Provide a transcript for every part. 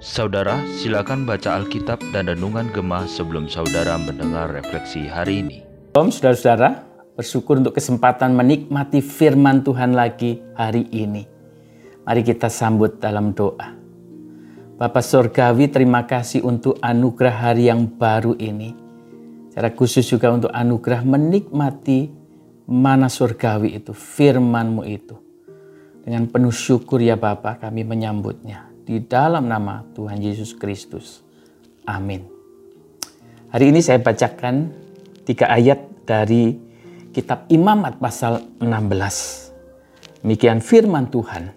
Saudara, silakan baca Alkitab dan Renungan Gemah sebelum saudara mendengar refleksi hari ini. Om, saudara-saudara, bersyukur untuk kesempatan menikmati firman Tuhan lagi hari ini. Mari kita sambut dalam doa. Bapak Surgawi, terima kasih untuk anugerah hari yang baru ini. Secara khusus juga untuk anugerah menikmati mana surgawi itu, firmanmu itu. Dengan penuh syukur ya Bapak kami menyambutnya di dalam nama Tuhan Yesus Kristus. Amin. Hari ini saya bacakan tiga ayat dari kitab Imamat pasal 16. Demikian firman Tuhan.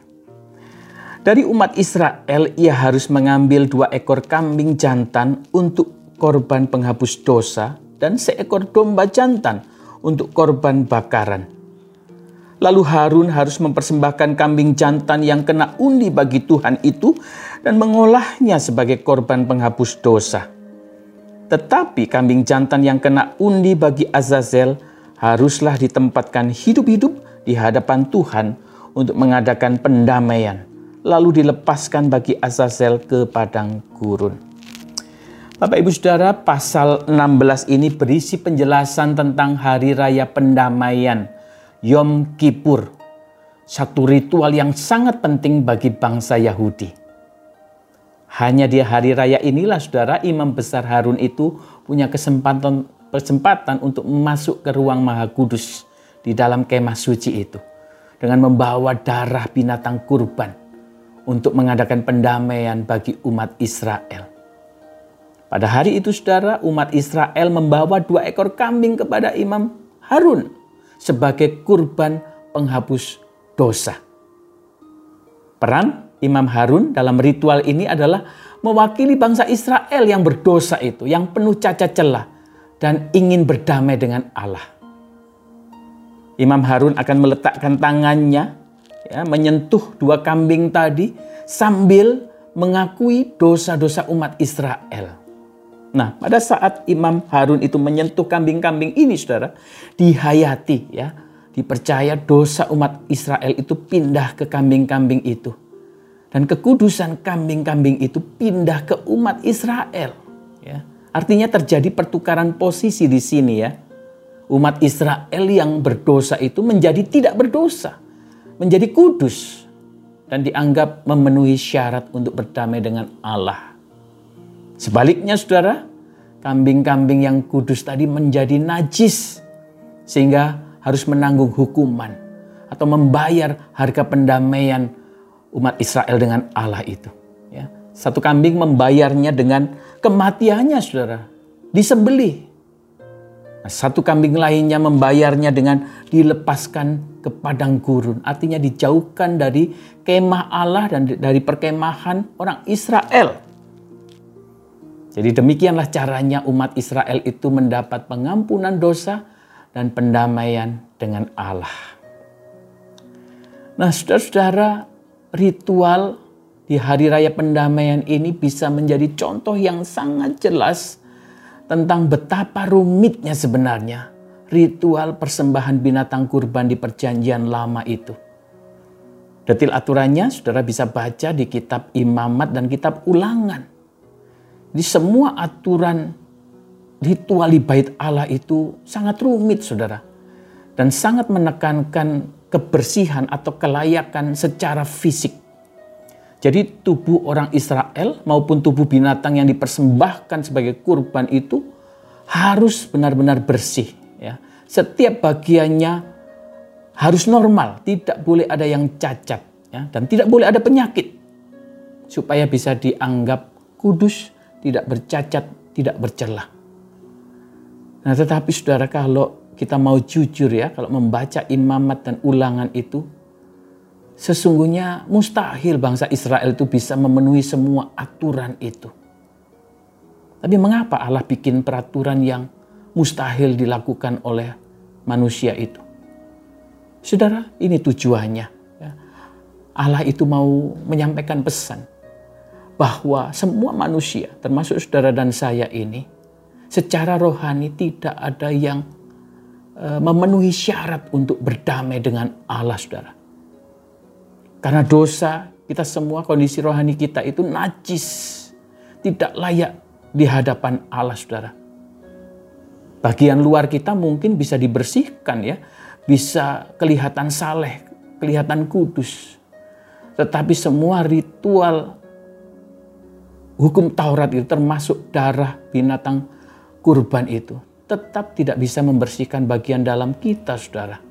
Dari umat Israel ia harus mengambil dua ekor kambing jantan untuk korban penghapus dosa dan seekor domba jantan untuk korban bakaran Lalu Harun harus mempersembahkan kambing jantan yang kena undi bagi Tuhan itu dan mengolahnya sebagai korban penghapus dosa. Tetapi kambing jantan yang kena undi bagi Azazel haruslah ditempatkan hidup-hidup di hadapan Tuhan untuk mengadakan pendamaian, lalu dilepaskan bagi Azazel ke padang gurun. Bapak Ibu Saudara, pasal 16 ini berisi penjelasan tentang hari raya pendamaian Yom Kippur, satu ritual yang sangat penting bagi bangsa Yahudi. Hanya di hari raya inilah saudara imam besar Harun itu punya kesempatan kesempatan untuk masuk ke ruang maha kudus di dalam kemah suci itu. Dengan membawa darah binatang kurban untuk mengadakan pendamaian bagi umat Israel. Pada hari itu saudara umat Israel membawa dua ekor kambing kepada imam Harun sebagai kurban penghapus dosa. Peran Imam Harun dalam ritual ini adalah mewakili bangsa Israel yang berdosa itu, yang penuh cacat celah dan ingin berdamai dengan Allah. Imam Harun akan meletakkan tangannya ya, menyentuh dua kambing tadi sambil mengakui dosa-dosa umat Israel. Nah, pada saat Imam Harun itu menyentuh kambing-kambing ini, saudara, dihayati ya, dipercaya dosa umat Israel itu pindah ke kambing-kambing itu. Dan kekudusan kambing-kambing itu pindah ke umat Israel. Ya. Artinya terjadi pertukaran posisi di sini ya. Umat Israel yang berdosa itu menjadi tidak berdosa. Menjadi kudus. Dan dianggap memenuhi syarat untuk berdamai dengan Allah. Sebaliknya saudara, kambing-kambing yang kudus tadi menjadi najis sehingga harus menanggung hukuman atau membayar harga pendamaian umat Israel dengan Allah itu. Ya. Satu kambing membayarnya dengan kematiannya saudara, disembelih. Nah, satu kambing lainnya membayarnya dengan dilepaskan ke padang gurun. Artinya dijauhkan dari kemah Allah dan dari perkemahan orang Israel. Jadi demikianlah caranya umat Israel itu mendapat pengampunan dosa dan pendamaian dengan Allah. Nah saudara-saudara, ritual di hari raya pendamaian ini bisa menjadi contoh yang sangat jelas tentang betapa rumitnya sebenarnya ritual persembahan binatang kurban di perjanjian lama itu. Detil aturannya saudara bisa baca di kitab imamat dan kitab ulangan. Di semua aturan ritual bait Allah itu sangat rumit saudara. Dan sangat menekankan kebersihan atau kelayakan secara fisik. Jadi tubuh orang Israel maupun tubuh binatang yang dipersembahkan sebagai kurban itu harus benar-benar bersih. Ya. Setiap bagiannya harus normal, tidak boleh ada yang cacat ya, dan tidak boleh ada penyakit supaya bisa dianggap kudus tidak bercacat, tidak bercelah. Nah, tetapi saudara kalau kita mau jujur ya, kalau membaca imamat dan ulangan itu, sesungguhnya mustahil bangsa Israel itu bisa memenuhi semua aturan itu. Tapi mengapa Allah bikin peraturan yang mustahil dilakukan oleh manusia itu? Saudara, ini tujuannya. Ya. Allah itu mau menyampaikan pesan bahwa semua manusia, termasuk saudara dan saya ini, secara rohani tidak ada yang e, memenuhi syarat untuk berdamai dengan Allah, saudara. Karena dosa, kita semua kondisi rohani kita itu najis. Tidak layak di hadapan Allah, saudara. Bagian luar kita mungkin bisa dibersihkan ya. Bisa kelihatan saleh, kelihatan kudus. Tetapi semua ritual hukum Taurat itu termasuk darah binatang kurban itu tetap tidak bisa membersihkan bagian dalam kita, saudara.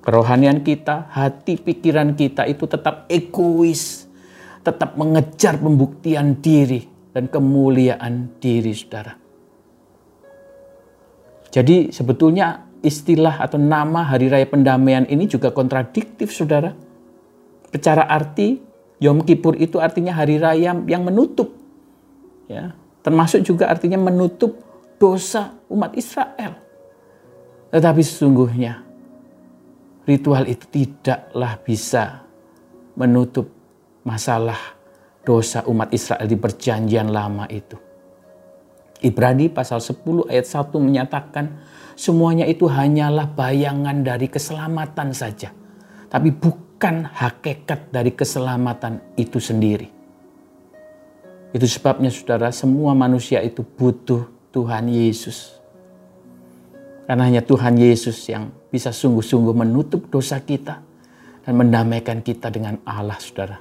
Kerohanian kita, hati pikiran kita itu tetap egois, tetap mengejar pembuktian diri dan kemuliaan diri, saudara. Jadi sebetulnya istilah atau nama Hari Raya Pendamaian ini juga kontradiktif, saudara. Secara arti Yom Kippur itu artinya hari raya yang menutup. Ya, termasuk juga artinya menutup dosa umat Israel. Tetapi sesungguhnya ritual itu tidaklah bisa menutup masalah dosa umat Israel di perjanjian lama itu. Ibrani pasal 10 ayat 1 menyatakan semuanya itu hanyalah bayangan dari keselamatan saja. Tapi bukan bukan hakikat dari keselamatan itu sendiri. Itu sebabnya saudara, semua manusia itu butuh Tuhan Yesus. Karena hanya Tuhan Yesus yang bisa sungguh-sungguh menutup dosa kita dan mendamaikan kita dengan Allah, saudara.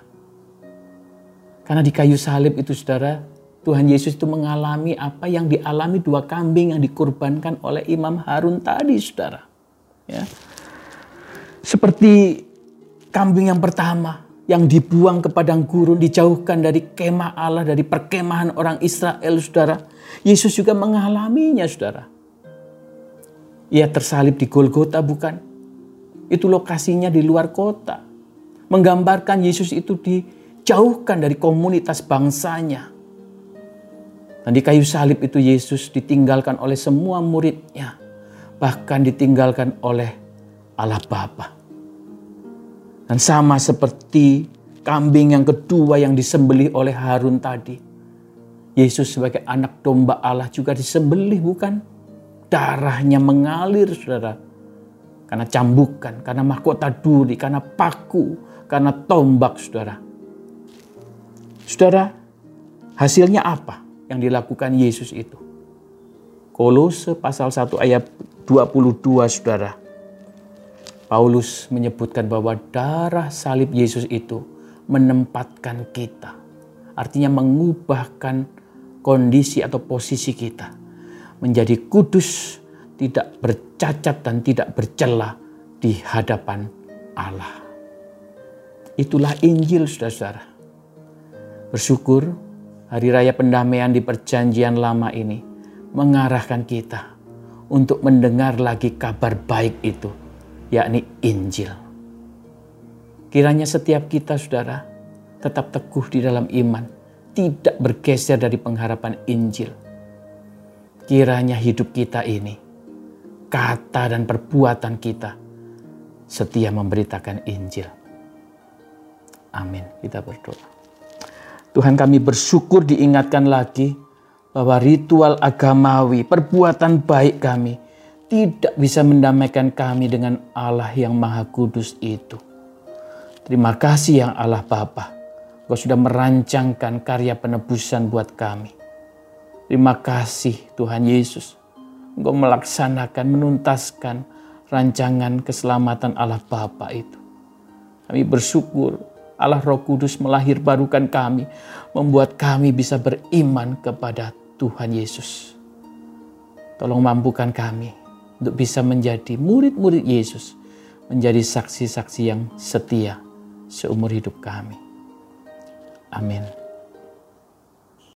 Karena di kayu salib itu, saudara, Tuhan Yesus itu mengalami apa yang dialami dua kambing yang dikorbankan oleh Imam Harun tadi, saudara. Ya. Seperti kambing yang pertama yang dibuang ke padang gurun, dijauhkan dari kemah Allah, dari perkemahan orang Israel, saudara. Yesus juga mengalaminya, saudara. Ia tersalib di Golgota, bukan? Itu lokasinya di luar kota. Menggambarkan Yesus itu dijauhkan dari komunitas bangsanya. Dan di kayu salib itu Yesus ditinggalkan oleh semua muridnya. Bahkan ditinggalkan oleh Allah Bapa. Dan sama seperti kambing yang kedua yang disembelih oleh Harun tadi. Yesus sebagai anak domba Allah juga disembelih bukan? Darahnya mengalir saudara. Karena cambukan, karena mahkota duri, karena paku, karena tombak saudara. Saudara, hasilnya apa yang dilakukan Yesus itu? Kolose pasal 1 ayat 22 saudara. Paulus menyebutkan bahwa darah salib Yesus itu menempatkan kita. Artinya mengubahkan kondisi atau posisi kita. Menjadi kudus, tidak bercacat dan tidak bercela di hadapan Allah. Itulah Injil saudara-saudara. Bersyukur hari raya pendamaian di perjanjian lama ini mengarahkan kita untuk mendengar lagi kabar baik itu yakni Injil. Kiranya setiap kita, saudara, tetap teguh di dalam iman, tidak bergeser dari pengharapan Injil. Kiranya hidup kita ini, kata dan perbuatan kita, setia memberitakan Injil. Amin. Kita berdoa. Tuhan kami bersyukur diingatkan lagi bahwa ritual agamawi, perbuatan baik kami, tidak bisa mendamaikan kami dengan Allah yang Maha Kudus itu. Terima kasih yang Allah Bapa. Kau sudah merancangkan karya penebusan buat kami. Terima kasih Tuhan Yesus. Engkau melaksanakan, menuntaskan rancangan keselamatan Allah Bapa itu. Kami bersyukur Allah Roh Kudus melahirbarukan kami, membuat kami bisa beriman kepada Tuhan Yesus. Tolong mampukan kami untuk bisa menjadi murid-murid Yesus, menjadi saksi-saksi yang setia seumur hidup kami. Amin.